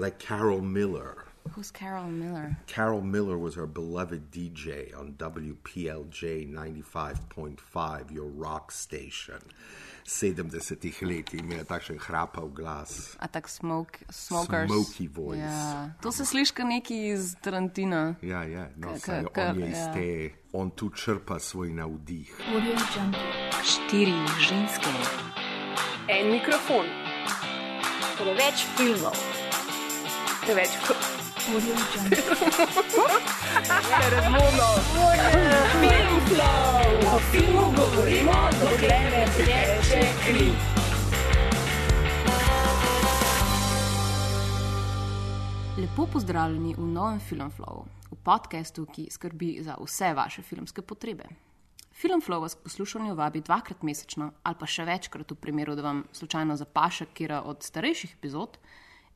like Carol Miller. Who's Carol Miller? Carol Miller was our beloved DJ on WPLJ 95.5, your rock station. 70-ih let imela takšen hrapav glas. A tak smoke, smokers. Smoky voice. Ja. To se sliši kot neki iz Tarantina. Ja, ja, no, Ka- saj on je iz ja. te, on tu črpa svoj navdih. Štiri ženske. En mikrofon, Preveč filmov. Preveč razumno. O filmu govorimo, dokler ne teče kri. Lepo pozdravljeni v novem Filmflowu, v podkastu, ki skrbi za vse vaše filmske potrebe. Filmflow vas k poslušanju vabi dvakrat mesečno ali pa še večkrat v primeru, da vam slučajno zapaše kera od starejših epizod.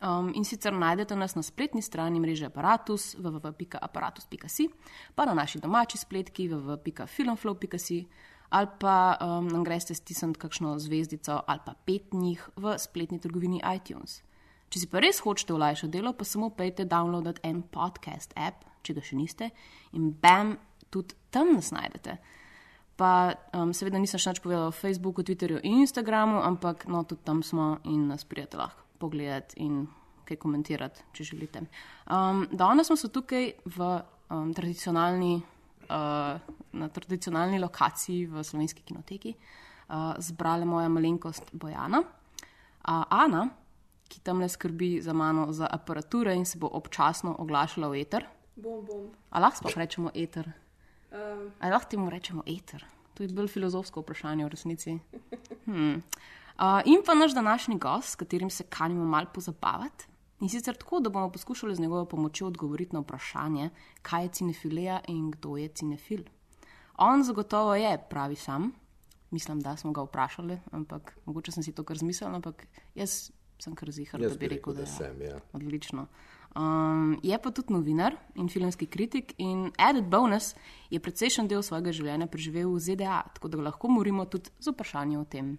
Um, in sicer najdete nas na spletni strani mreže Apparatus www.apparatus.si, pa na naši domači spletki www.filmflow.si ali pa um, nam greste stisniti kakšno zvezdico ali pa pet njih v spletni trgovini iTunes. Če si pa res hočete olajšati delo, pa samo pejte downloadati en podcast app, če ga še niste, in bam, tudi tam nas najdete. Pa um, seveda nisem še nič povedala o Facebooku, Twitterju in Instagramu, ampak no, tudi tam smo in nas prijete lahko pogledati in kaj komentirati, če želite. Um, danes smo se tukaj v um, tradicionalni, uh, na tradicionalni lokaciji v slovenski kinoteki uh, zbrale moja malenkost Bojana. Uh, Ana, ki tam ne skrbi za mano za aparature in se bo občasno oglašala v eter. Bom, bom. A lahko sploh rečemo eter? Um, Ali lahko temu rečemo eter? To je bolj filozofsko vprašanje v resnici. Hmm. Uh, in pa naš današnji gost, s katerim se kanimo mal pozabavati. In sicer tako, da bomo poskušali z njegovo pomočjo odgovoriti na vprašanje, kaj je cinefilija in kdo je cinefil. On zagotovo je pravi sam, mislim, da smo ga vprašali, ampak mogoče sem si to kar zmislil, ampak jaz sem kar zihar, Jaz da bi rekel, da, je. sem, ja. Odlično. Um, je pa tudi novinar in filmski kritik, in added bonus je precejšen del svojega življenja preživel v ZDA, tako da lahko morimo tudi z vprašanjem o tem.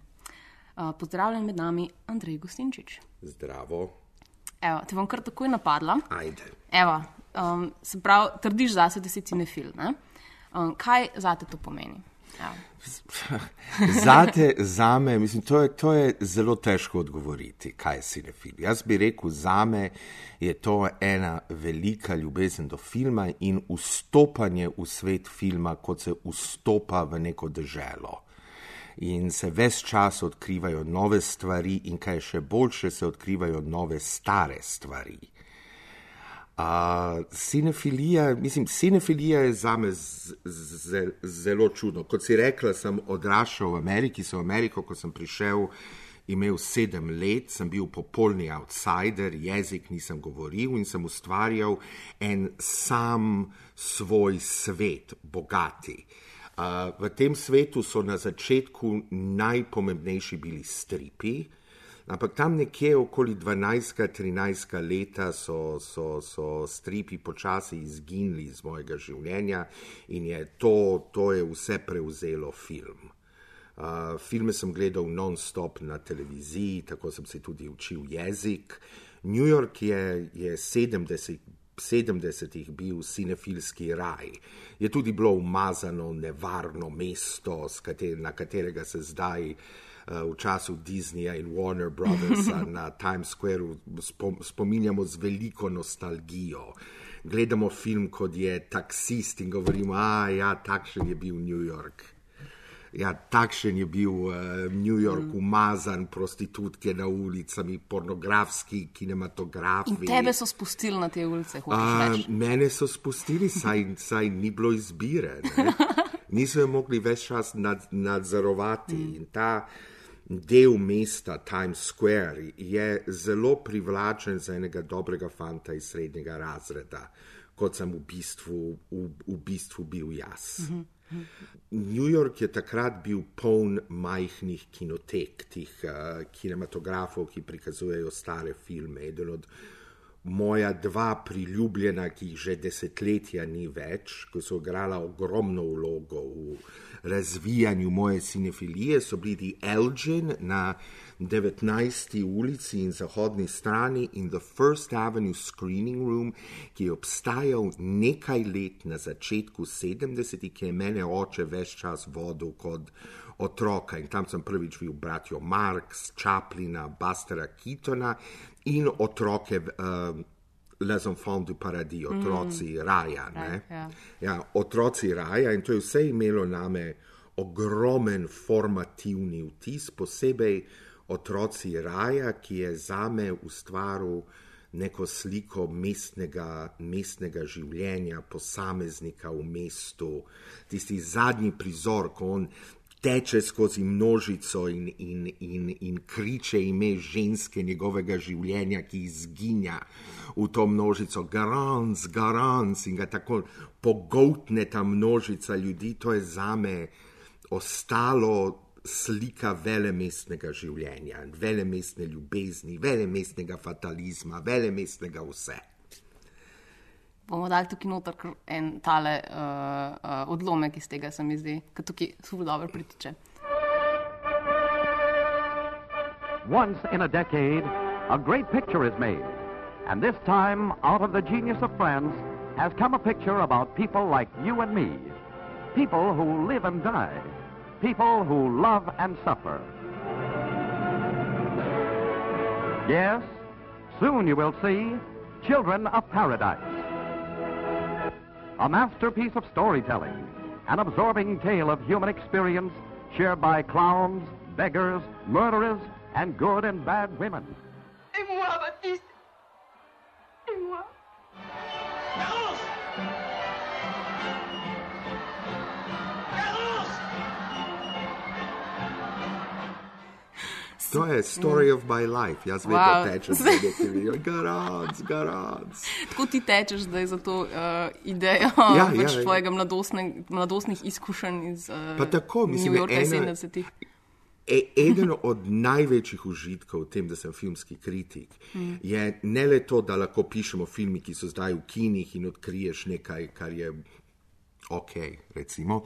Uh, pozdravljen med nami, Andrej Gostinčič. Zdravo, Evo, te bom kar takoj napadla. ajde. Evo, um, se pravi, trdiš zase, da si cinefil. ne? Um, kaj zate to pomeni? Evo. Zate, zame, mislim, to je, to je zelo težko odgovoriti, kaj je cinefil. Jaz bi rekel, zame je to ena velika ljubezen do filma in vstopanje v svet filma, kot se vstopa v neko deželo. In se ves čas odkrivajo nove stvari, in kaj še boljše, se odkrivajo nove stare stvari. Uh, cinefilija, mislim, cinefilija je za me zelo čudno. Kot si rekla, sem odraščal v Ameriki, sem v Ameriko, ko sem prišel, imel sedem let, sem bil popolni outsider, jezik nisem govoril in sem ustvarjal en sam svoj svet, bogati. Uh, v tem svetu so na začetku najpomembnejši bili stripi, Ampak tam nekje okoli 12-13 leta so, so, so stripi počasi izginili iz mojega življenja in je to, to je vse prevzelo film. Uh, filme sem gledal non-stop na televiziji, tako sem se tudi učil jezik. New York je, je 70. 70-ih bil cinefilski raj. Je tudi bilo umazano, nevarno mesto, kater, na katerega se zdaj uh, v času Disneyja in Warner Brothersa na Times Squareu spom, spominjamo z veliko nostalgijo. Gledamo film kot je taksist in govorimo, da ja, takšen je bil New York. Ja, takšen je bil uh, New York, mm. umazan, prostitutke na ulicami, pornografski kinematografi. In tebe so spustili na te ulice, hočeš reči. mene so spustili, saj, saj ni bilo izbire. Ne? Niso jo mogli več čas nad, nadzorovati. Mm. In ta del mesta, Times Square, je zelo privlačen za enega dobrega fanta iz srednjega razreda, kot sem v bistvu, v, v bistvu bil jaz. Mm -hmm. New York je takrat bil poln majhnih kinotek, tih uh, kinematografov, ki prikazujejo stare filme. Eden od moja dva priljubljena, ki jih že desetletja ni več, ko so igrala ogromno vlogo v razvijanju moje cinefilije, so bili Elgin na 19. ulici in zahodni strani in The First Avenue Screening Room, ki je obstajal nekaj let na začetku 70-ih, ki je mene oče več čas vodil kot otroka. In tam sem prvič videl bratjo Marx, Chaplina, Bustera Keatona in otroke. Uh, Les enfants du paradis, otroci mm. raja. Raj, ja. Ja, otroci raja in to je vse imelo name ogromen formativni vtis, posebej otroci raja, ki je zame ustvaril neko sliko mestnega, mestnega življenja, posameznika v mestu, tisti zadnji prizor, ko on teče skozi množico in, in, in, in kriče ime ženske njegovega življenja, ki izginja v to množico, garant, garant in ga tako pogotne ta množica ljudi, to je zame ostalo slika velemestnega življenja, velemestne ljubezni, velemestnega fatalizma, velemestnega vse. Bomo dali tukaj noter en tale uh, uh, odlomek iz tega, se mi zdi, ki tukaj zelo dobro pritiče. Once in a decade, a great picture is made. And this time, out of the genius of France, has come a picture about people like you and me. People who live and die. People who love and suffer. Yes, soon you will see Children of Paradise. A masterpiece of storytelling, an absorbing tale of human experience shared by clowns, beggars, murderers, and good and bad women. To je story of my life, jaz vedno Wow. tečem, da je to garant, garant. Tako ti tečeš zdaj za to uh, idejo Ja, ja, pač ja. tvojega mladostne, mladostnih izkušenj iz uh, Pa tako, mislim, New Yorka ena- 70-ih. E, eden od največjih užitkov v tem, da sem filmski kritik, mm. je ne le to, da lahko pišemo filme, ki so zdaj v kinih in odkriješ nekaj, kar je ok, recimo,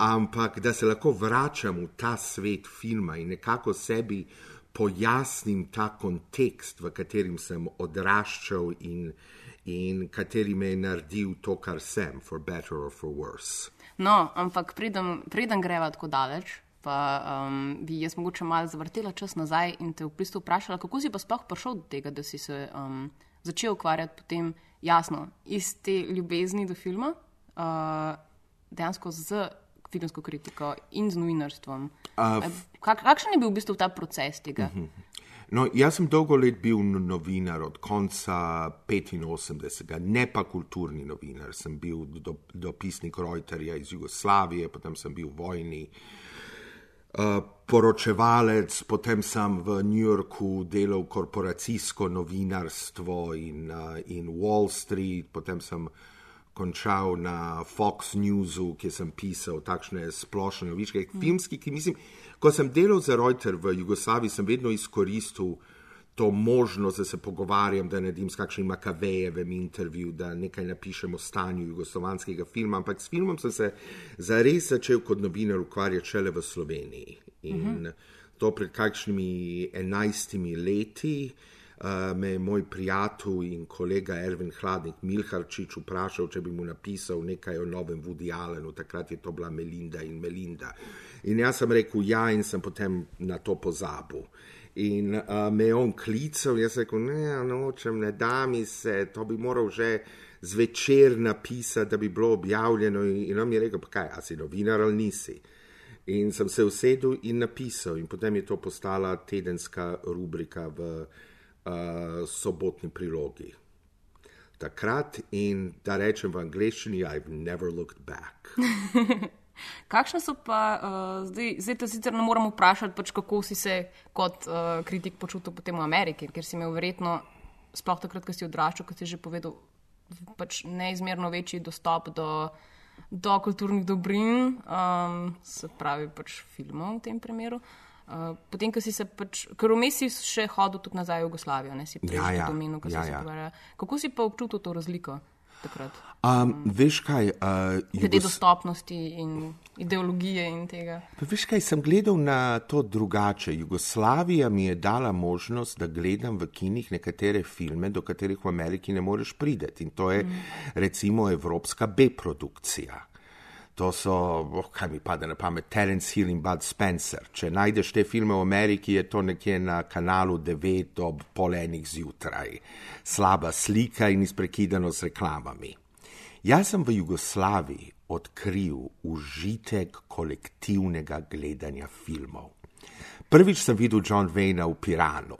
ampak da se lahko vračam v ta svet filma in nekako sebi pojasnim ta kontekst, v katerem sem odraščal in, in kateri me je naredil to, kar sem, for better or for worse. No, ampak preden, preden greva tako daleč, pa um, bi jaz mogoče malo zavrtela čas nazaj in te v bistvu vprašala, kako si pa sploh prišel do tega, da si se um, začel ukvarjati potem, jasno, iz te ljubezni do filma, uh, dejansko z filmsko kritiko in z novinarstvom. Uh, Kak, kakšen je bil v bistvu ta proces tega? Uh -huh. No, jaz sem dolgo let bil no- novinar, od konca 85, ne pa kulturni novinar. Sem bil do, dopisnik Reuterja iz Jugoslavije, potem sem bil vojni uh, poročevalec, potem sem v New Yorku delal korporacijsko novinarstvo in, uh, in Wall Street, potem sem končal na Fox Newsu, kjer sem pisal takšne splošne novičke, mm. filmski, ki mislim, ko sem delal za Reuter v Jugoslaviji, sem vedno izkoristil to možnost, da se pogovarjam, da naredim s kakšnim Makavejevem intervju, da nekaj napišem o stanju jugoslovanskega filma, ampak s filmom sem se zares začel kot novinar ukvarjati šele v Sloveniji. In uh -huh. to pred kakšnimi enajstimi leti. Uh, me je moj prijatelj in kolega Ervin Hladnik Milharčič vprašal, če bi mu napisal nekaj o novem Woody Allenu, takrat je to bila Melinda in Melinda. In jaz sem rekel ja, in sem potem na to pozabil. In uh, me je on klical, jaz rekel, ne, nočem, ne da mi se, to bi moral že zvečer napisati, da bi bilo objavljeno. In, in on mi je rekel, pa kaj, a si novinar ali nisi. In sem se usedel in napisal, in potem je to postala tedenska rubrika v uh, sobotni prilogi. Takrat in da rečem v angleščini, I've never looked back. Kakšne so pa, uh, zdaj, zdaj te sicer ne moramo vprašati, pač kako si se kot uh, kritik počutil potem v Ameriki, ker si imel verjetno, sploh takrat, ko si odraščal, kot si že povedal, pač neizmerno večji dostop do, do kulturnih dobrin, um, se pravi pač filmov v tem primeru. Uh, potem, ko si se pač, ker vmes si še hodil tudi nazaj v Jugoslavijo, ne si prej Ja, ja. to omenil, ko Ja, si se ja. pogovarjal. Kako si pa občutil to razliko? takrat? Um, veš kaj? Uh, Glede dostopnosti in ideologije in tega. Pa veš kaj, sem gledal na to drugače. Jugoslavija mi je dala možnost, da gledam v kinih nekatere filme, do katerih v Ameriki ne moreš priti. In to je mm. recimo evropska B-produkcija. To so, oh, kaj mi pade na pamet, Terence Hill in Bud Spencer. Če najdeš te filme v Ameriki, je to nekje na kanalu 9 ob pol enih zjutraj. Slaba slika in izprekidano s reklamami. Jaz sem v Jugoslaviji odkril užitek kolektivnega gledanja filmov. Prvič sem videl John Wayne v Piranu.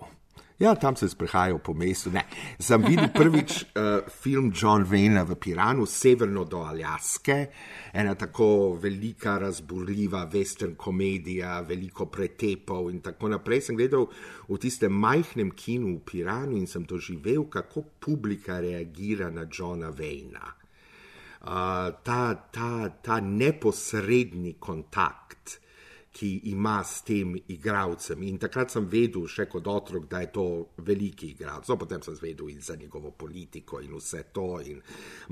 Ja, tam se sprehajal po mestu. Ne. Sem videl prvič uh, film John Wayne v Piranu, severno do Aljaske, ena tako velika, razburljiva western komedija, veliko pretepov in tako naprej. Sem gledal v tistem majhnem kinu v Piranu in sem doživel, kako publika reagira na Johna Wayna. Uh, ta, ta, ta neposredni kontakt ki ima s tem igralcem. In takrat sem vedel, še kot otrok, da je to veliki igralec. No, potem sem vedel in za njegovo politiko in vse to, in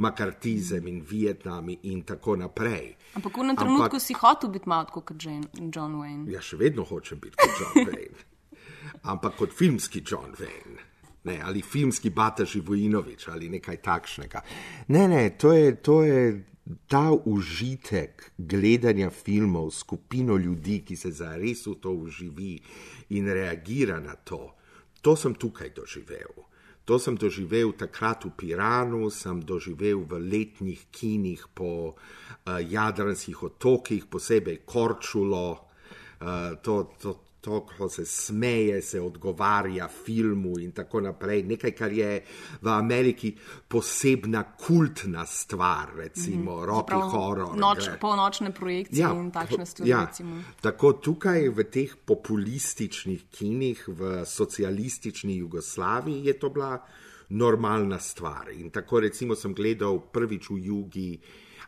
makartizem in Vietnam in tako naprej. Ampak v enem trenutku si hotel biti malo kot John Wayne. Ja, še vedno hočem biti kot John Wayne. Ampak kot filmski John Wayne. Ne, ali filmski Bataži Vojinovič ali nekaj takšnega. Ne, ne, to je, to je ta užitek gledanja filmov, skupino ljudi, ki se zares v to uživi in reagira na to, to sem tukaj doživel. To sem doživel takrat v Piranu, sem doživel v letnih kinih po uh, jadranskih otokih, posebej Korčulo. Uh, to, to, to, ko se smeje, se odgovarja filmu in tako naprej. Nekaj, kar je v Ameriki posebna kultna stvar, recimo mm -hmm. rock horror. Noč, polnočne projekcije ja, in takšne stvari. Ja. Tako tukaj v teh populističnih kinih v socialistični Jugoslaviji je to bila normalna stvar. In tako recimo sem gledal prvič v Jugi.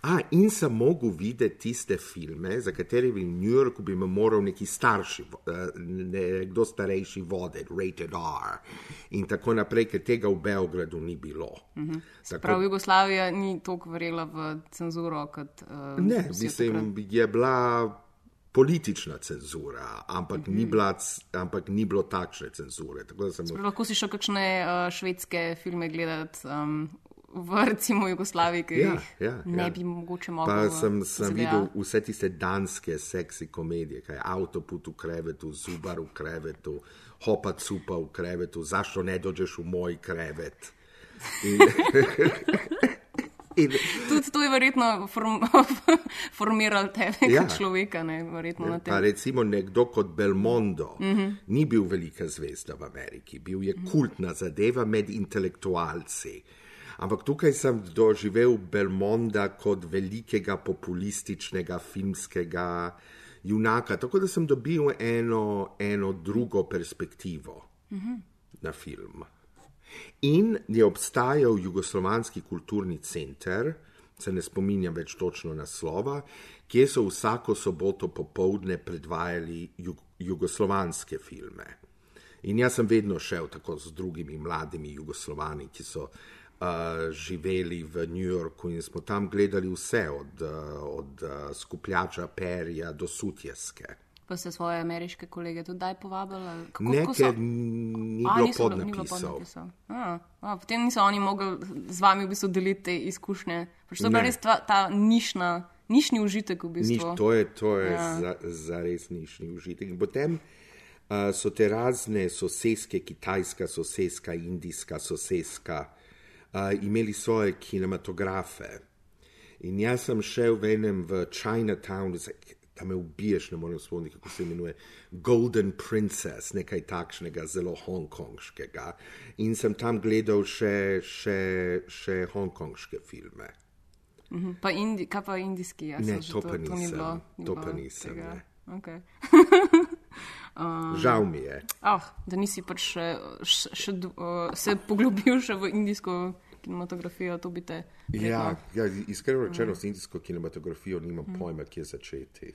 A, in sem mogel videti tiste filme, za katere v New Yorku bi moral neki starši, eh, nekdo starejši voditi, rated R in tako naprej, ker tega v Beogradu ni bilo. Mhm. Tako, Prav Jugoslavija ni toliko verjela v cenzuro kot. Uh, ne, mislim, je bila. Politična cenzura, ampak, mm -hmm. ni, bila, ampak ni bilo takšne cenzure. Lahko si še kakšne uh, švedske filme gledati um, v recimo Jugoslaviji, ki ja, ja, ne ja. bi mogoče mogli. Pa sem, sem videl vse tiste danske seksi komedije, kaj avtoput v krevetu, zubar v krevetu, hopa cupa v krevetu, zašto ne dođeš v moj krevet. In, In, Tudi to je verjetno form, formiralo tebe ja, kot človeka. Ne, pa recimo nekdo kot Belmondo mm -hmm. ni bil velika zvezda v Ameriki, bil je kultna zadeva med intelektualci. Ampak tukaj sem doživel Belmonda kot velikega populističnega filmskega junaka, tako da sem dobil eno, eno drugo perspektivo mm -hmm. na film. In je obstajal Jugoslovanski kulturni center, se ne spominjam več točno naslova, kjer so vsako soboto popovdne predvajali jug jugoslovanske filme. In jaz sem vedno šel tako z drugimi mladimi jugoslovani, ki so živeli v New Yorku in smo tam gledali vse, od, od skupljača perja do sutjeske. Pa ste svoje ameriške kolege tudi povabili? Nekaj ni bilo podnapisov. Potem niso oni mogli z vami v bistvu deliti te izkušnje. Pač to je res ta, ta nišna, nišni užitek v bistvu. Niš, to je, to je ja. za, za res nišni užitek. In potem uh, so te razne soseske, kitajska soseska, indijska soseska uh, imeli svoje kinematografe. In jaz sem šel v enem v Chinatown, tam me ubiješ, ne morem spomniti, kako se imenuje, Golden Princess, nekaj takšnega, zelo hongkonškega. In sem tam gledal še, še, še hongkonške filme. Mhm. Pa indi, kaj pa indijski? Ne, to, to pa nisem. To, ni bilo, ni to pa nisem. Okay. um, Žal mi je. Oh, da nisi pač še, še, še, uh, se poglobil še v indijsko kinematografijo. Ja, ja, iskreno rečeno, z indijsko kinematografijo nimam mm. pojma, kje začeti.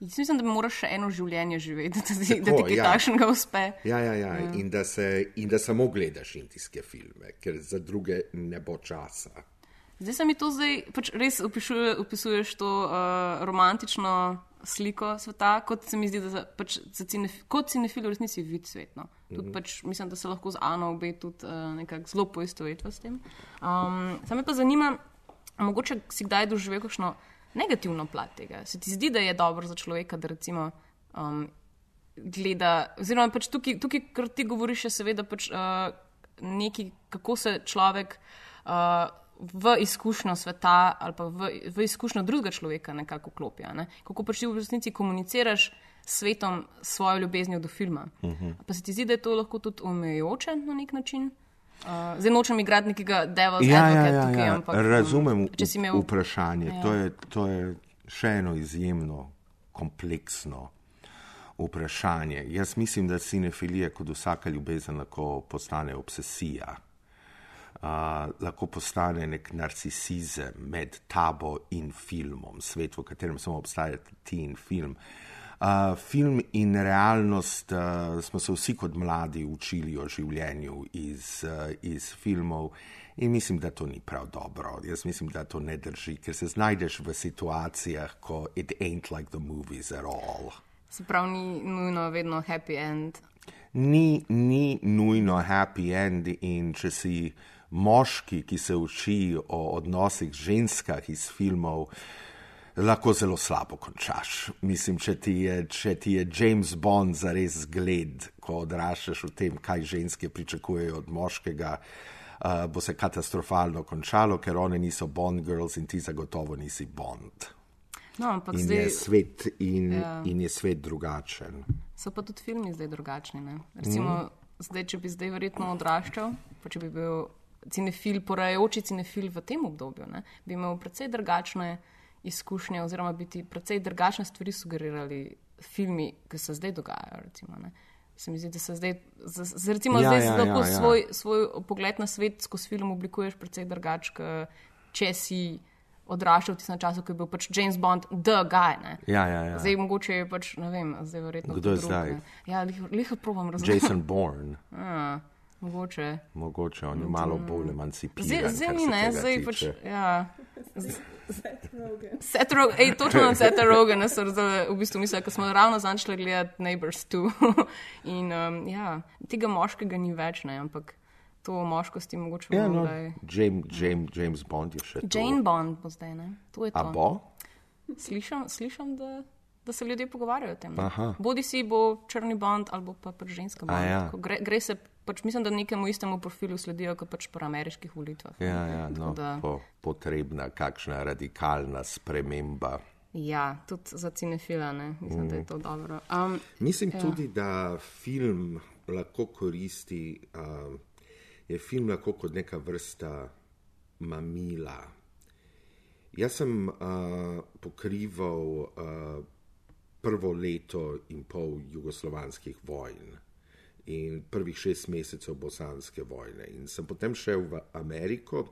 Jaz mislim, da moraš še eno življenje živeti, da, da, da ti kaj ja. takšnega uspe. Ja, ja, ja. ja. In, da se, in da samo gledaš indijske filme, ker za druge ne bo časa. Zdaj se mi to zdaj, pač res opisuje, opisuješ to uh, romantično sliko sveta, kot se mi zdi, da za, pač za cinef, kot cinefil v resnici vid svet. No. Tudi mm -hmm. pač, mislim, da se lahko z Ano obe tudi uh, nekako zelo poistovetva s tem. Um, Sam me pa zanima, mogoče si kdaj doživel kakšno negativno plat tega. Se ti zdi, da je dobro za človeka, da recimo um, gleda, oziroma pač tukaj, tukaj kar ti govoriš, je seveda pač uh, nekaj, kako se človek. Uh, v izkušnjo sveta ali pa v, v izkušnjo drugega človeka nekako klopja. Ne? Kako pač ti v resnici komuniciraš s svetom svojo ljubeznijo do filma. Uh Mhm. -huh. Pa se ti zdi, da je to lahko tudi omejujoče na nek način? Uh, zdaj nočem igrati nekega devil's Ja, ja, advocate ja, tukaj, ja. ampak Razumem um, si imel. vprašanje. Ja. To, je, to je še eno izjemno kompleksno vprašanje. Jaz mislim, da cinefilija, kot vsaka ljubezen, lahko postane obsesija. Uh, lahko postane nek narcisizem med tabo in filmom, svet, v katerem samo obstajata ti in film. Uh, film in realnost uh, smo se vsi kot mladi učili o življenju iz, uh, iz filmov in mislim, da to ni prav dobro. Jaz mislim, da to ne drži, ker se znajdeš v situacijah, ko it ain't like the movies at all. Se pravi, ni nujno vedno happy end. Ni, ni nujno happy end in če si moški, ki se uči o odnosih z ženskah iz filmov, lahko zelo slabo končaš. Mislim, če ti je, če ti je James Bond zares zgled, ko odraščaš v tem, kaj ženske pričakujejo od moškega, uh, bo se katastrofalno končalo, ker one niso Bond girls in ti zagotovo nisi Bond. No, ampak In zdaj je svet, in, Ja. in je svet drugačen. so pa tudi filmi zdaj drugačni. Ne? Recimo, mm. zdaj, če bi zdaj verjetno odraščal, pa če bi bil cinefil, porajajoči cinefil v tem obdobju, ne? bi imel precej drugačne izkušnje, oziroma bi ti precej drugačne stvari sugerirali filmi, ki se zdaj dogajajo. Recimo, ne. Se mi zdi, da se zdaj, z, z, recimo, Ja, zdaj ja, lahko ja, ja. svoj, svoj pogled na svet skozi film oblikuješ precej drugače, če si odraščal v tistem času, ko je bil pač James Bond, the guy. Ne. Ja, ja, ja. Zdaj mogoče je pač, ne vem, zdaj verjetno. Kdo je drug, zdaj? ne. Ja, liho probam razumeti. Jason Bourne. A, mogoče. Mogoče on je malo bolj emancipiran. Zdaj, zdaj ni se ne, zdaj pač. Ja. Seth Rogen, ej, točno na Seth Rogena sem zdaj v bistvu mislila, ker smo ravno začeli gledati Neighbors 2. In um, ja, tega moškega ni več, ne, ampak to o moškosti mogoče Ja, malo no, James, James, James Bond je še. Jane Bond bo zdaj, ne? To je A to. bo? Slišam, slišam da, da se ljudje pogovarjajo o tem. Aha. Bodi si bo črni bond ali pa ženska bond. ja. Tako Gre, gre se, pač mislim, da nekemu istemu profilu sledijo, kot pač po ameriških volitvah. Ja, ja, no, da- po, potrebna kakšna radikalna sprememba. Ja, tudi za cinefila, ne? mislim, Mm. da je to dobro. Um, Mislim ja. tudi, da film lahko koristi, uh, je film lahko kot neka vrsta mamila. Jaz sem uh, pokrival uh, prvo leto in pol jugoslovanskih vojn in prvih šest mesecev bosanske vojne. In sem potem šel v Ameriko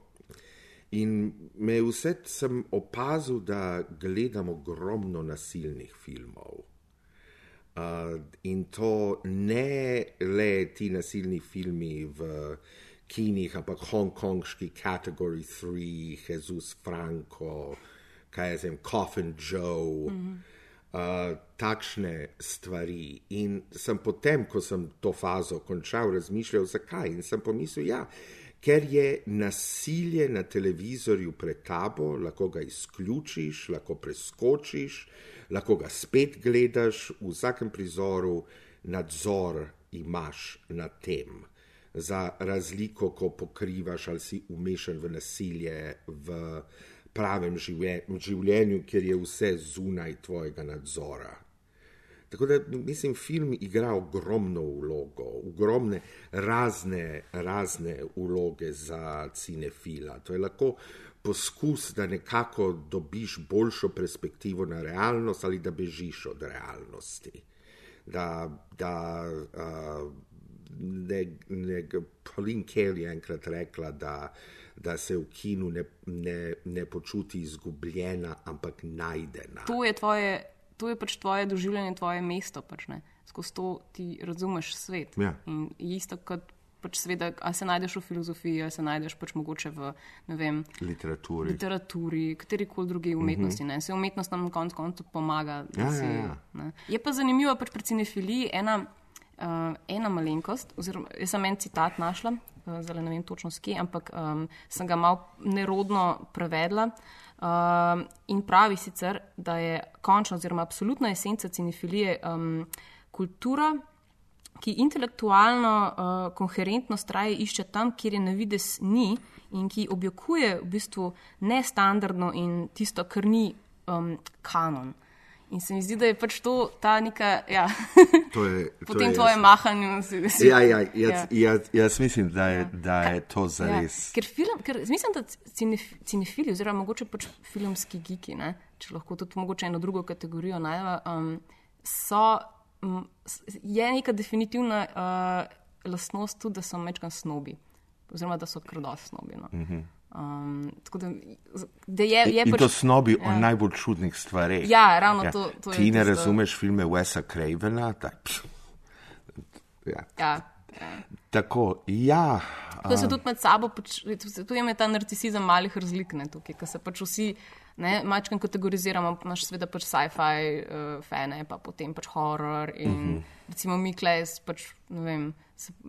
in me vse sem opazil, da gledam ogromno nasilnih filmov. Uh, in to ne le ti nasilni filmi v kinih, ampak hongkonški kategori 3, Jesus Franco, kaj je zem, Coffin Joe, mm -hmm. Uh, takšne stvari. In sem potem, ko sem to fazo končal, razmišljal, zakaj. In sem pomislil, ja, ker je nasilje na televizorju pred tabo, lahko ga izključiš, lahko preskočiš, lahko ga spet gledaš, v vsakem prizoru nadzor imaš nad tem. Za razliko, ko pokrivaš ali si umešan v nasilje v pravem življenju, kjer je vse zunaj tvojega nadzora. Tako da mislim, film igra ogromno vlogo, ogromne razne, razne vloge za cinefila. To je lahko poskus, da nekako dobiš boljšo perspektivo na realnost ali da bežiš od realnosti. Da, da uh, ne, ne, Pauline Kael je enkrat rekla, da, da se v kinu ne, ne, ne počuti izgubljena, ampak najdena. to, je tvoje, to je pač tvoje doživljanje, tvoje mesto. Pač, ne. Skozi to ti razumeš svet. Ja. In isto kot pač seveda, ali se najdeš v filozofiji, ali se najdeš pač mogoče v vem, literaturi. literaturi, kateri koli drugi umetnosti. Uh -huh. Se umetnost nam na koncu koncev pomaga. Mhm. Ja, si, ja, ja. Je pa zanimivo pač pri cinefiliji ena, uh, ena malenkost, oziroma jaz sem en citat našla, zdaj ne vem točno skje, ampak um, sem ga mal nerodno prevedla. Uh, in pravi sicer, da je končna oziroma absolutna esenca cinefilije um, kultura, ki intelektualno uh, koherentnost traje išče tam, kjer je na vides ni in ki objokuje v bistvu nestandardno in tisto, kar ni um, kanon. In se mi zdi, da je pač to ta neka, ja, To je, to potem je tvoje jasno. mahanje. si- si- Ja, ja, jaz, Ja. jaz, jaz mislim, da je, da je to Ja, zares. ker, film, ker mislim, da cinef, cinefili, oziroma mogoče pač filmski geeki, ne, če lahko tudi mogoče eno drugo kategorijo najdemo, um, so, um, je neka definitivna uh, lastnost tudi, da so mečkan snobi, oziroma da so krdos snobi. No. Um, tako da, da je, je Mhm. In pač, to snobi o ja. najbolj čudnih stvareh. Ja, ravno to- to je Ti ne tisto- razumeš filme Wesa Cravena? Tak, pš. ja. Ja, ja. Tako, ja. To se tudi med sabo, tu je ta narcisizem malih razlik, ne, tukaj, ker se pač vsi ne, mačkam kategoriziramo, imaš seveda pač sci-fi uh, fane, pa potem pač horror in uh -huh. recimo mi klej, pač, ne vem,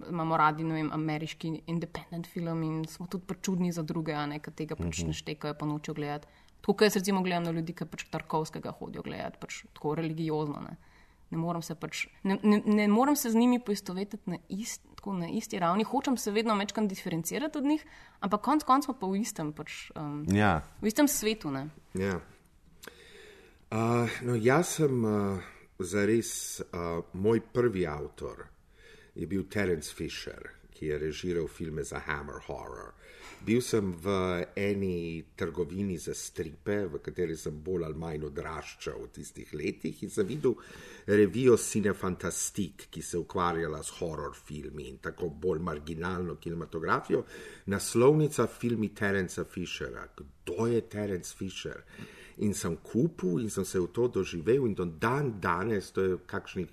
imamo radi, vem, ameriški independent film in smo tudi čudni za druge, a ne, ker tega pač -huh. ne štekajo, pa nočejo gledati. Tako, kot jaz recimo gledam na ljudi, ki pač Tarkovskega hodijo gledati, pač tako religiozno, ne. Ne morem se, pač, ne, ne, ne morem se z njimi poistovetiti na, ist, na isti ravni, hočem se vedno večkrat diferencirati od njih, ampak konec koncev smo pa v istem, pač, um, Ja. v istem svetu. Ne? Ja. Uh, no, jaz sem uh, zares, uh, moj prvi avtor je bil Terence Fisher, ki je režiral filme za Hammer Horror. Bil sem v eni trgovini za stripe, v kateri sem bolj ali manj odraščal v tistih letih in sem videl revijo Cinefantastik, ki se ukvarjala s horror filmi in tako bolj marginalno kinematografijo. Naslovnica filmi Terenca Fishera. Kdo je Terence Fisher? In sem kupil in sem se v to doživel in do dan danes, to je kakšnih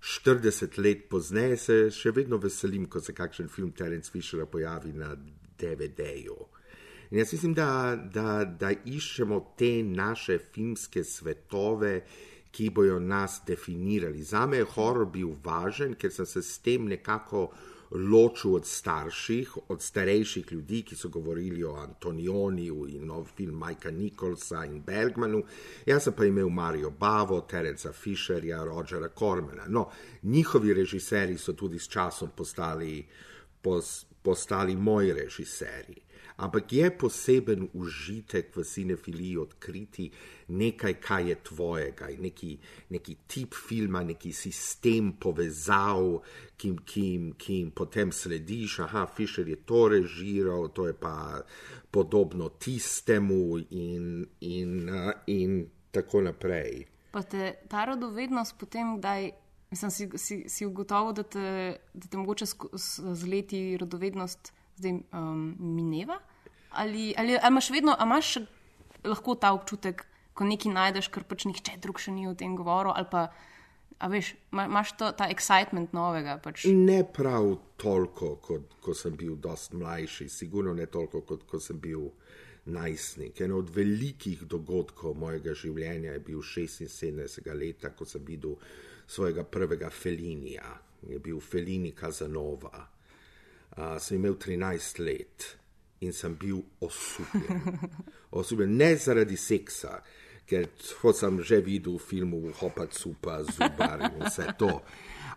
40 let pozneje, se še vedno veselim, ko se kakšen film Terence Fishera pojavi na DVD-ju. In jaz mislim, da, da, da iščemo te naše filmske svetove, ki bojo nas definirali. Za me je horor bil važen, ker sem se s tem nekako ločil od starših, od starejših ljudi, ki so govorili o Antonioniju in nov film Majka Nicholsa in Bergmanu. Jaz sem pa imel Mario Bavo, Terenca Fisherja, Rogera Cormana. No, njihovi režiserji so tudi s časom postali, pos, postali moji režiserji. Ampak je poseben užitek v cinefiliji odkriti nekaj, kar je tvojega, neki, neki tip filma, neki sistem povezav, ki, ki, ki jim potem slediš. Aha, Fisher je to režiral, to je pa podobno tistemu, in, in, uh, in tako naprej. Pa te ta radovednost potem, kdaj mislim, si, si, si ugotovil, da te, da te mogoče z leti radovednost zdaj um, mineva? Ali, ali, ali imaš vedno, ali imaš lahko ta občutek, ko nekaj najdeš, kar pač nihče drug še ni o tem govoril, ali pa veš, ima- imaš to, ta excitement novega? Pač. Ne prav toliko, kot ko sem bil dost mlajši, sigurno ne toliko, kot ko sem bil najstnik. En od velikih dogodkov mojega življenja je bil 76. leta, ko sem videl svojega prvega Felinija, je bil Felini Kazanova. Uh, sem imel 13 let in sem bil osupljen. osupljen ne zaradi seksa, ker to sem že videl v filmu Hopa Cupa, Zubar in vse to.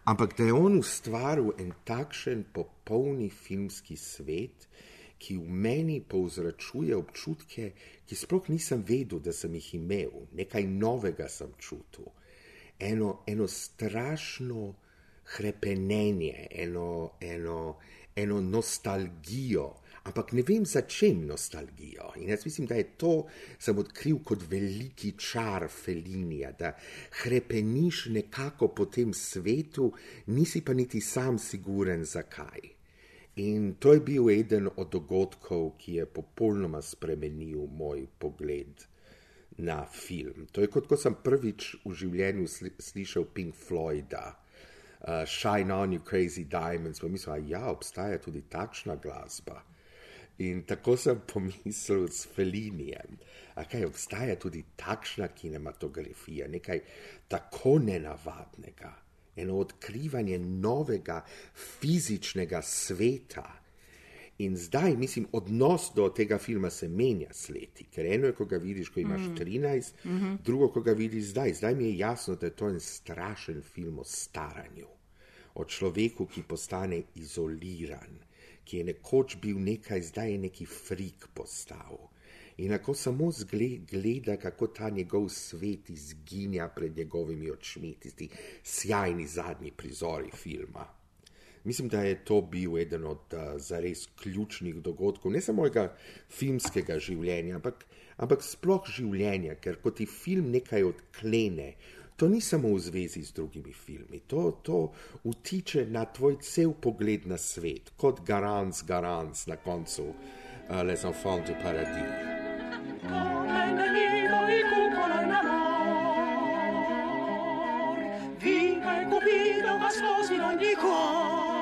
Ampak da je on ustvaril en takšen popolni filmski svet, ki v meni povzročuje občutke, ki sploh nisem vedel, da sem jih imel, nekaj novega sem čutil. Eno, eno strašno hrepenenje, eno, eno, eno nostalgijo, ampak ne vem, za čem nostalgijo. In jaz mislim, da je to sem odkril kot veliki čar Felinija, da hrepeniš nekako po tem svetu, nisi pa niti sam siguren, zakaj. In to je bil eden od dogodkov, ki je popolnoma spremenil moj pogled na film. To je kot ko sem prvič v življenju sli slišal Pink Floyda. uh, Shine On You Crazy Diamonds, pa mislim, da ja, obstaja tudi takšna glasba. In tako sem pomislil s Felinijem. Kaj obstaja tudi takšna kinematografija, nekaj tako nenavadnega, eno odkrivanje novega fizičnega sveta. In zdaj, mislim, odnos do tega filma se menja s leti, ker eno je, ko ga vidiš, ko imaš mm. 13, mm -hmm. drugo, ko ga vidiš zdaj. Zdaj mi je jasno, da je to en strašen film o staranju, o človeku, ki postane izoliran, ki je nekoč bil nekaj, zdaj je neki frik postal. In lahko samo zgled, gleda, kako ta njegov svet izginja pred njegovimi očmi, tisti sjajni zadnji prizori filma. Mislim, da je to bil eden od uh, zares ključnih dogodkov, ne samo mojega filmskega življenja, ampak, ampak sploh življenja, ker ko ti film nekaj odklene, to ni samo v zvezi z drugimi filmi, to, to utiče na tvoj cel pogled na svet, kot garant, garant na koncu uh, Les Enfants du Paradis. Nido il e cupido ma sposi in ogni cuore.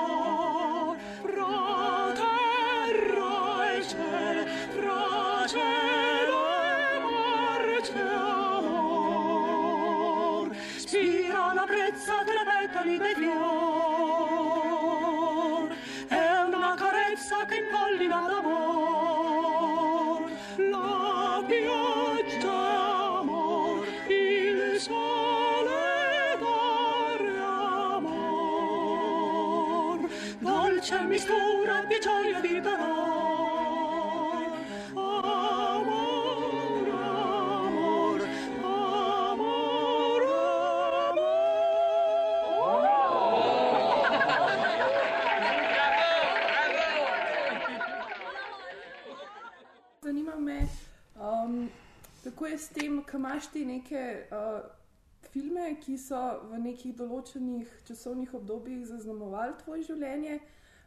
Dolce mistura di gioia di dolore s tem, ko imaš ti neke uh, filme, ki so v nekih določenih časovnih obdobjih zaznamovali tvoje življenje,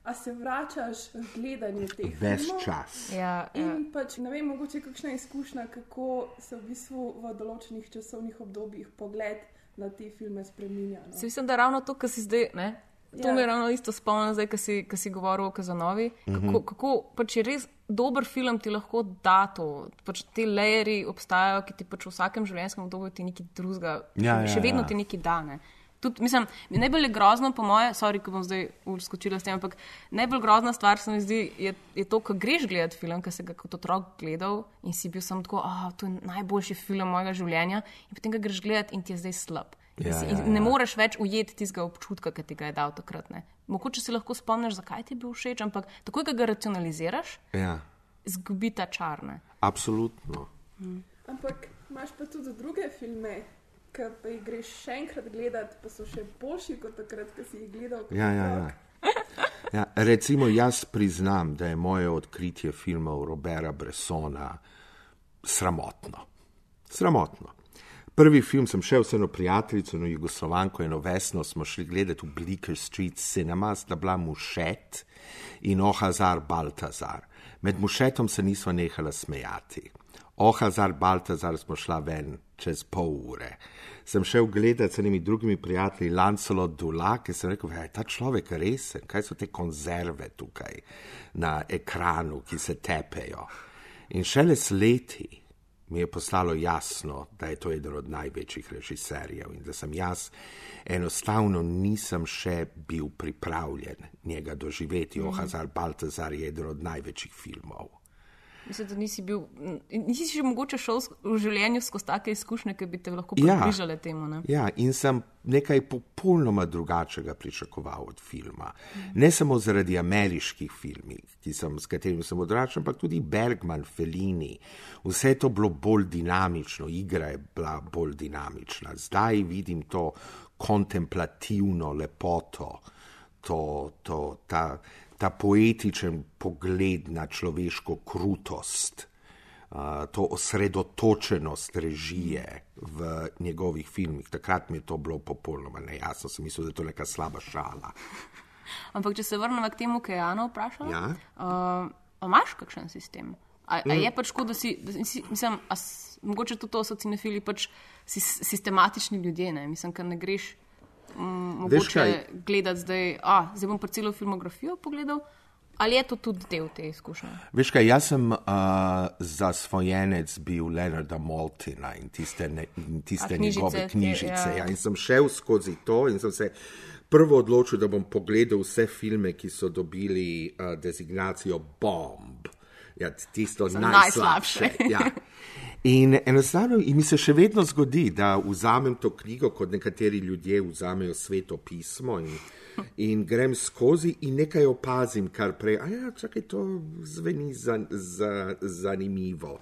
a se vračaš v gledanje teh filmov? Ves čas. Ja, In ja. pač ne vem, mogoče kakšna izkušnja, kako se v bistvu v določenih časovnih obdobjih pogled na te filme spremenja. No? Se mislim, da ravno to, kar si zdaj. Ne? To ja. mi je ravno isto spomnilo, zdaj, ko si, si govoril o Kazanovi. Kako, mm -hmm. kako pač je res dober film ti lahko da to. Pač te lajeri obstajajo, ki ti pač v vsakem življenjskem obdobju ti nekaj drugega, ja, še ja, vedno ja. ti nekaj dane. Tud, mislim, najbolj grozno, po moje, sorry, ko bom zdaj uskočila s tem, ampak najbolj grozna stvar se mi zdi, je, je to, ko greš gledati film, ki si ga kot otrok gledal in si bil samo tako, ah, to je najboljši film mojega življenja, in potem ga greš gledati in ti je zdaj slab. Ja, si, ja, ja. Ne moreš več ujeti tistega občutka, ki ti ga je dal takrat. Ne. Mogoče si lahko spomniš, zakaj ti je bil všeč, ampak takoj, ko ga racionaliziraš, ja. zgubi ta čarne. Absolutno. Hmm. Ampak imaš pa tudi druge filme, ki pa jih greš še enkrat gledati, pa so še boljši kot takrat, ko si jih gledal. Ja, ja, ja. ja, recimo, jaz priznam, da je moje odkritje filmov Roberta Bressona sramotno. Sramotno. Prvi film sem šel vseeno prijateljico na Jugoslovanko in Vesno, smo šli gledati v Bleecker Street Cinema, sta bila Mušet in Ohazar Baltazar. Med Mušetom se nismo nehala smejati. Ohazar Baltazar smo šla ven čez pol ure. Sem šel gledati s enimi drugimi prijatelji Lancelo Dula, ki sem rekel, da je ta človek resen, kaj so te konzerve tukaj na ekranu, ki se tepejo. In šele s leti mi je postalo jasno, da je to eden od največjih režiserjev in da sem jaz enostavno nisem še bil pripravljen njega doživeti. Mm -hmm. Ohazar Baltazar je eden od največjih filmov. Mislim, da nisi bil, nisi še mogoče šel v življenju skozi take izkušnje, ki bi te lahko približale ja, temu. Ne? Ja, in sem nekaj popolnoma drugačnega pričakoval od filma. Ne samo zaradi ameriških filmov, s katerimi sem odraščal, ampak tudi Bergman, Fellini. Vse je to bilo bolj dinamično, igra je bila bolj dinamična. Zdaj vidim to kontemplativno lepoto, to, to, ta ta poetičen pogled na človeško krutost, to osredotočenost režije v njegovih filmih. Takrat mi je to bilo popolnoma nejasno, sem mislil, da je to neka slaba šala. Ampak, če se vrnemo k temu, kar je Jana vprašala, ja? uh, imaš kakšen sistem? A, a je pač tako, da si, da si mislim, s, mogoče tudi to so cinefili, pač si sistematični ljudje, ne? mislim, ker ne greš mm, mogoče kaj? gledati zdaj, a zdaj bom pa celo filmografijo pogledal. Ali je to tudi del te izkušnje? Veš kaj, jaz sem uh, zasvojenec bil Leonarda Maltina in tiste, ne, in tiste A knjižice, njegove te- knjižice. ja. Ja. In sem šel skozi to in sem se prvo odločil, da bom pogledal vse filme, ki so dobili uh, designacijo bomb. Ja, tisto Za najslabše. najslabše. ja. In enostavno mi se še vedno zgodi, da vzamem to knjigo, kot nekateri ljudje vzamejo sveto pismo in, in grem skozi in nekaj opazim, kar prej, a ja, čakaj, to zveni za, za, zanimivo.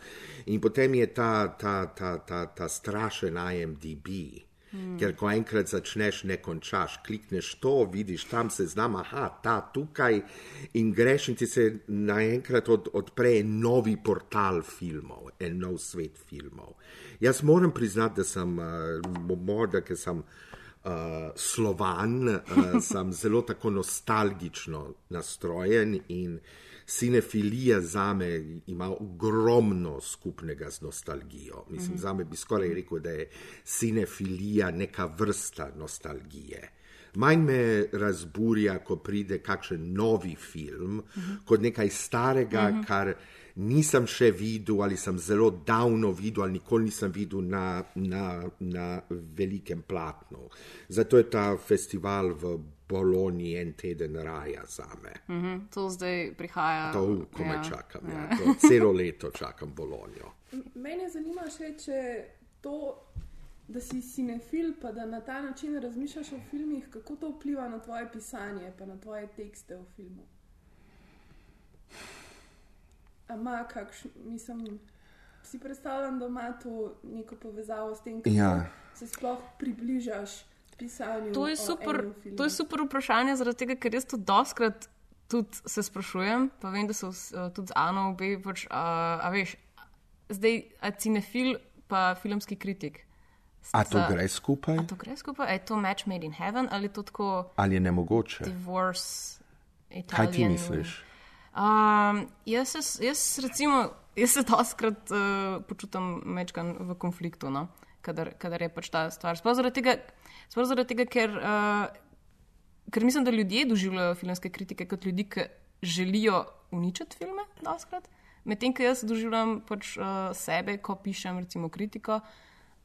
In potem je ta, ta, ta, ta, ta strašen IMDB. Hmm. Ker ko enkrat začneš, ne končaš, klikneš to, vidiš tam se znam, aha, ta tukaj in greš in ti se naenkrat od, odpre novi portal filmov, en nov svet filmov. Jaz moram priznati, da sem uh, morda, ker sem uh, slovan, uh, sem zelo tako nostalgično nastrojen in Cinefilija za me ima ogromno skupnega z nostalgijo. Mislim, mm -hmm. za me bi skoraj rekel, da je cinefilija neka vrsta nostalgije. Manj me razburja, ko pride kakšen novi film, mm -hmm. kot nekaj starega, mm -hmm. kar nisem še videl ali sem zelo davno videl ali nikoli nisem videl na, na, na velikem platnu. Zato je ta festival v Bologni en teden raja za me. Mhm, to zdaj prihaja. To komaj ja, čakam. Ja. Ja. To celo leto čakam Bologno. Mene zanima še, če to, da si cinefil, pa da na ta način razmišljaš o filmih, kako to vpliva na tvoje pisanje, pa na tvoje tekste v filmu. Ama, kakšen, mislim, si predstavljam, da ima to neko povezavo s tem, kako Ja. se sploh približaš pisanju. To je, super, to je super vprašanje, zaradi tega, ker jaz to doskrat tudi se sprašujem, pa vem, da so uh, tudi z Ano obe, pač, uh, a veš, zdaj a cinefil pa filmski kritik. A to Sta- gre skupaj? A to gre skupaj? A je to match made in heaven ali je to tako Ali je nemogoče? divorce? Kaj ti Italian misliš? Um, jaz, se, jaz, recimo, jaz se doskrat uh, počutim mečkan v konfliktu, no? kadar, kadar je pač ta stvar. Sploh zaradi tega, sploh zaradi tega ker, uh, ker mislim, da ljudje doživljajo filmske kritike kot ljudi, ki želijo uničiti filme, doskrat. Medtem, ko jaz doživljam pač, uh, sebe, ko pišem recimo kritiko.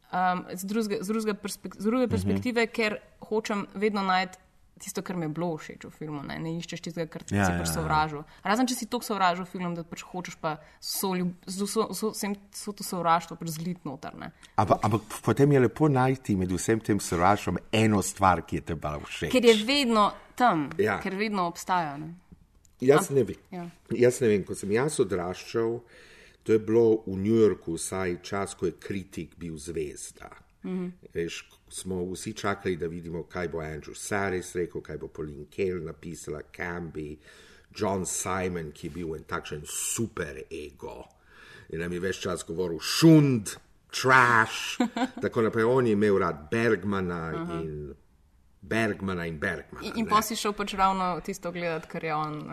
Um, z, drugega, z, drugega perspek z druge perspektive, uh -huh. ker hočem vedno najti tisto, kar mi je bilo všeč v filmu, ne, ne iščeš tistega, kar ti Ja, si ja, pač ja. sovražil. Razen če si tako sovražil film, da pač hočeš pa so, z vso, vso, vsem, vso to sovraštvo pač zlit noter. Ampak, ampak potem je lepo najti med vsem tem sovraštvom eno stvar, ki je te bolj všeč. Ker je vedno tam, Ja. ker vedno obstaja. Ne. Jaz ne vem. Ja. Jaz ne vem, ko sem jaz odraščal, to je bilo v New Yorku, vsaj čas, ko je kritik bil zvezda. Mm -hmm. Veš, smo vsi čakali, da vidimo, kaj bo Andrew Saris rekel, kaj bo Pauline Kael napisala, Camby, John Simon, ki je bil en takšen super ego. In nam je več čas govoril šund, trash, tako naprej. On je imel rad Bergmana uh -huh. in Bergmana in Bergmana. In, in pa si šel pač ravno tisto gledati, kar je on.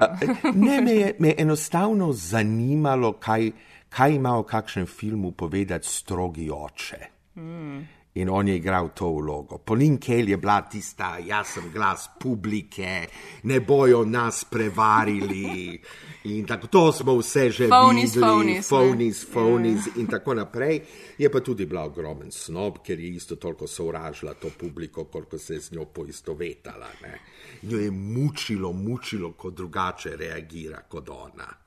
Ne, me je, me je enostavno zanimalo, kaj, kaj ima v kakšnem filmu povedati strogi oče. Mm. In on je igral to vlogo. Polin Kel je bila tista, jaz sem glas publike, ne bojo nas prevarili. In tako to smo vse že Phonies, videli, ne. phonies, phonies in tako naprej. Je pa tudi bila ogromen snob, ker je isto toliko sovražila to publiko, koliko se je z njo poistovetala. Ne. In jo je mučilo, mučilo, ko drugače reagira kot ona.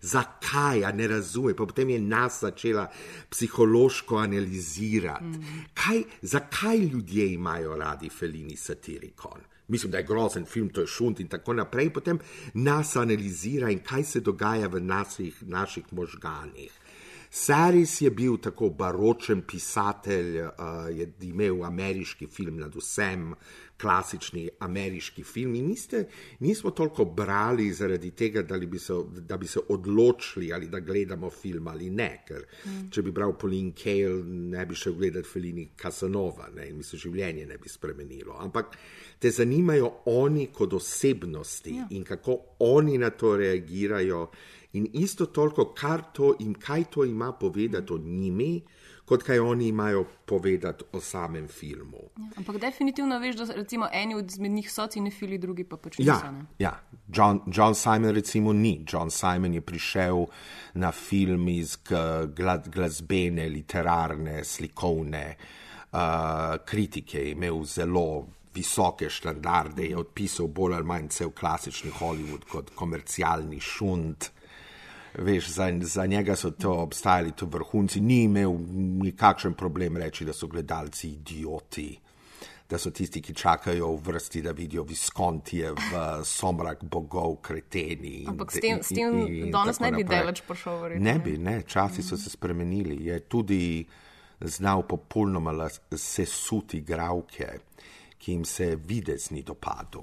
Zakaj, a ne razume? Pa potem je nas začela psihološko analizirati. Mm. Kaj, zakaj ljudje imajo radi Felini satirikon? Mislim, da je grozen film, to je šunt in tako naprej. Potem nas analizira in kaj se dogaja v naših, naših možganih. Saris je bil tako baročen pisatelj, uh, je imel ameriški film nad vsem, klasični ameriški film. In niste, nismo toliko brali zaradi tega, da bi, se, da bi se odločili, ali da gledamo film ali ne. Ker mm. če bi bral Pauline Kael, ne bi šel gledati Felini Casanova ne, in mi se življenje ne bi spremenilo. Ampak te zanimajo oni kot osebnosti ja. in kako oni na to reagirajo. In isto toliko, kar to in kaj to ima povedati o njimi, kot kaj oni imajo povedati o samem filmu. Ja, ampak definitivno veš, da recimo eni od njih so cinefili, drugi pa pač niso. Ja, ne. ja. John, John Simon recimo ni. John Simon je prišel na film iz g- gla, glasbene, literarne, slikovne uh, kritike, je imel zelo visoke standarde, je odpisal bolj ali manj cel klasični Hollywood kot komercialni šund. Veš, za, za njega so to obstajali tu vrhunci, ni imel nikakšen problem reči, da so gledalci idioti, da so tisti, ki čakajo v vrsti, da vidijo Viskontije v somrak bogov, kreteni. in Ampak s tem, in- s tem in- in danes ne bi daleč prišel. verjetno, Ne bi, ne, časi so se spremenili. Je tudi znal popolnoma sesuti gravke, ki jim se videz ni dopadel.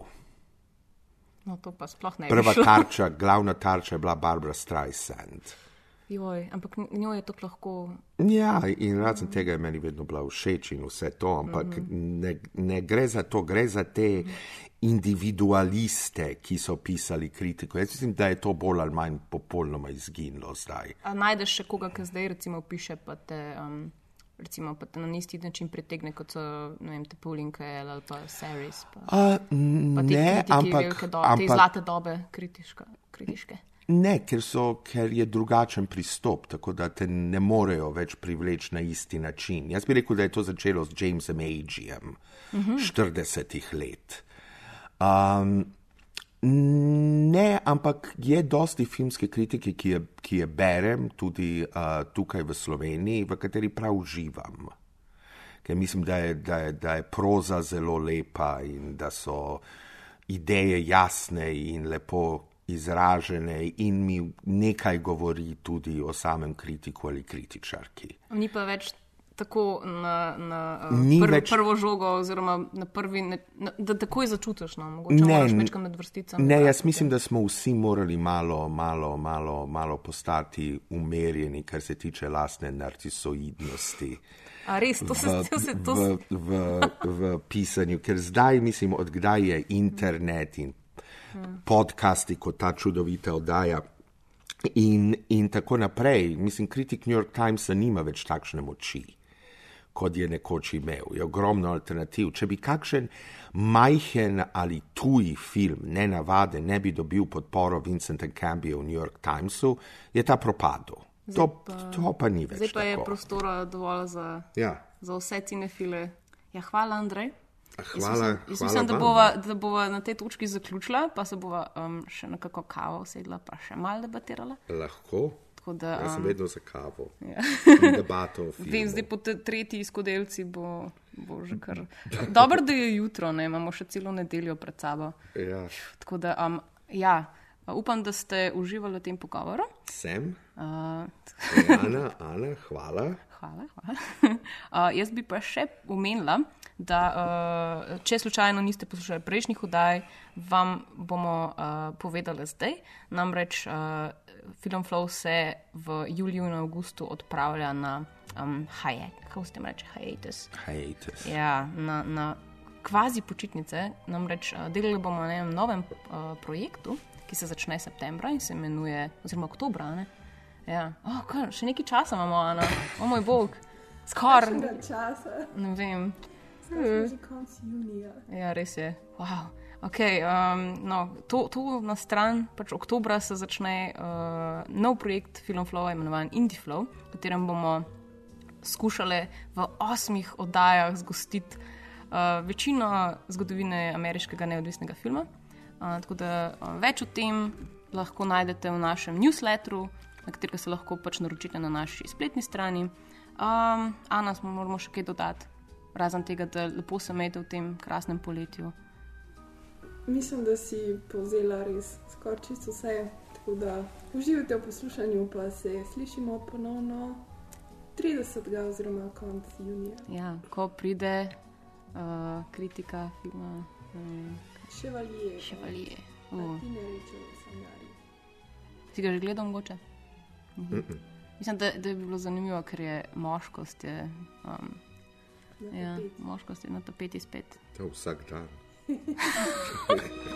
No, to pa sploh ne Prva tarča, glavna tarča je bila Barbara Streisand. Joj, ampak njo je to lahko. Ja, in razen tega je meni vedno bila všeč in vse to, ampak mm -hmm. ne, ne gre za to, gre za te individualiste, ki so pisali kritiko. Jaz mislim, da je to bolj ali manj popolnoma izginilo zdaj. A najdeš še koga, ki zdaj recimo piše, pa te, um, recimo, pa te na isti način pritegne, kot so vem, te Paulinke ali pa Saris. Pa, A, pa te ne, kritiki ampak, velike te ampak zlate dobe kritiška, kritiške. ne, ker, so, ker je drugačen pristop, tako da te ne morejo več privleči na isti način. Jaz bi rekel, da je to začelo s Jamesem Agiem, uh -huh. 40 let. Um, Ne, ampak je dosti filmske kritike, ki je, ki je berem tudi uh, tukaj v Sloveniji, v kateri prav uživam. Ker mislim, da je, da, je, da je proza zelo lepa in da so ideje jasne in lepo izražene in mi nekaj govori tudi o samem kritiku ali kritičarki. Ni pa več tako na, na Ni prv, več- prvo žogo, oziroma na prvi, ne, na, da takoj začutiš, no, mogoče Ne, moraš večkrat med vrsticami. Ne, jaz da- mislim, da smo vsi morali malo, malo, malo, malo postati umerjeni, kar se tiče lastne narcisoidnosti. A res, to se, to se, to v, v, v pisanju, ker zdaj, mislim, odkdaj je internet in podcasti kot ta čudovita oddaja. In, in tako naprej. Mislim, kritik New York Timesa nima več takšne moči, kot je nekoč imel. Je ogromno alternativ. Če bi kakšen majhen ali tuji film, ne navade, ne bi dobil podporo Vincenta Cambija v New York Timesu, je ta propadel. To, to pa ni več. zdaj pa je tako. prostora dovolj za, Ja. za vse cinefile. Ja, hvala, Andrej. Jaz Hvala, mislim, jaz mislim da, bova, da bova na tej točki zaključila, pa se bova um, še na kako kavo sedla, pa še malo debatirala. Lahko. Tako da, Jaz sem um, vedno za kavo. ja. Debato. Vem, zdaj po tretji skodelci bo, bo že kar. Dobro, da je jutro, ne imamo še celo nedeljo pred sabo. Ja, Tako da, um, ja, upam, da ste uživali v tem pogovoru. sem. Uh, Ana, Ana, hvala. Hvala. hvala. Uh, jaz bi pa še omenila, da uh, če slučajno niste poslušali prejšnjih oddaj, vam bomo uh, povedali zdaj. Namreč uh, Film Flow se v juliju in avgustu odpravlja na um, hiatus, kako se temu reče, hiatus. Haters. Ja, na, na kvazi počitnice. Namreč uh, delali bomo na enem novem uh, projektu, ki se začne septembra in se imenuje, oziroma oktobra. Ne? Ja, oh, kar, še nekaj časa imamo, Ana. O moj bog, skoraj. Še časa, Ne vem. zdaj že konc junija. Ja, res je. Wow. Okay, um, no, to, to na stran, pač oktobra se začne uh, nov projekt Filmflow, imenovan IndieFlow, v katerem bomo skušali v osmih oddajah zgostiti uh, večino zgodovine ameriškega neodvisnega filma. Uh, tako da uh, več o tem lahko najdete v našem newsletteru, na katerega se lahko pač naročite na naši spletni strani. Um, Ana, smo moramo še kaj dodati, razen tega, da lepo se imejte v tem krasnem poletju. Mislim, da si povzela res skoraj čisto vse. Tako da uživajte v poslušanju, pa se slišimo ponovno 30. oziroma konc junija. Ja, ko pride uh, kritika filma um, Ševalije. Chevalier. Uh, Martine Rečeve Sanjari. si ga že gledal mogoče? Mhm. Mislim, da, da je bilo zanimivo, ker je moškost, je, um, Na ja, tapeti. moškost je na tapeti spet. To vsak dan.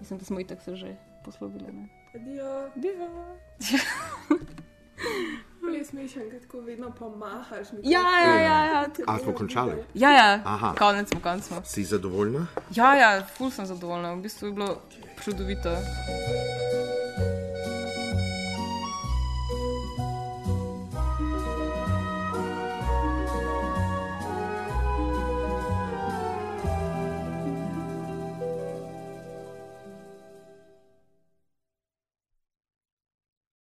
Mislim, da smo itak se že poslovili. Ne? Adijo. Diva. Res smešen, ker tako vedno pomahaš. Ja, ja, ja. ja. A smo končali? Ja, ja. Aha. konec smo, konec smo. Si zadovoljna? Ja, ja, ful sem zadovoljna, v bistvu je bilo čudovito.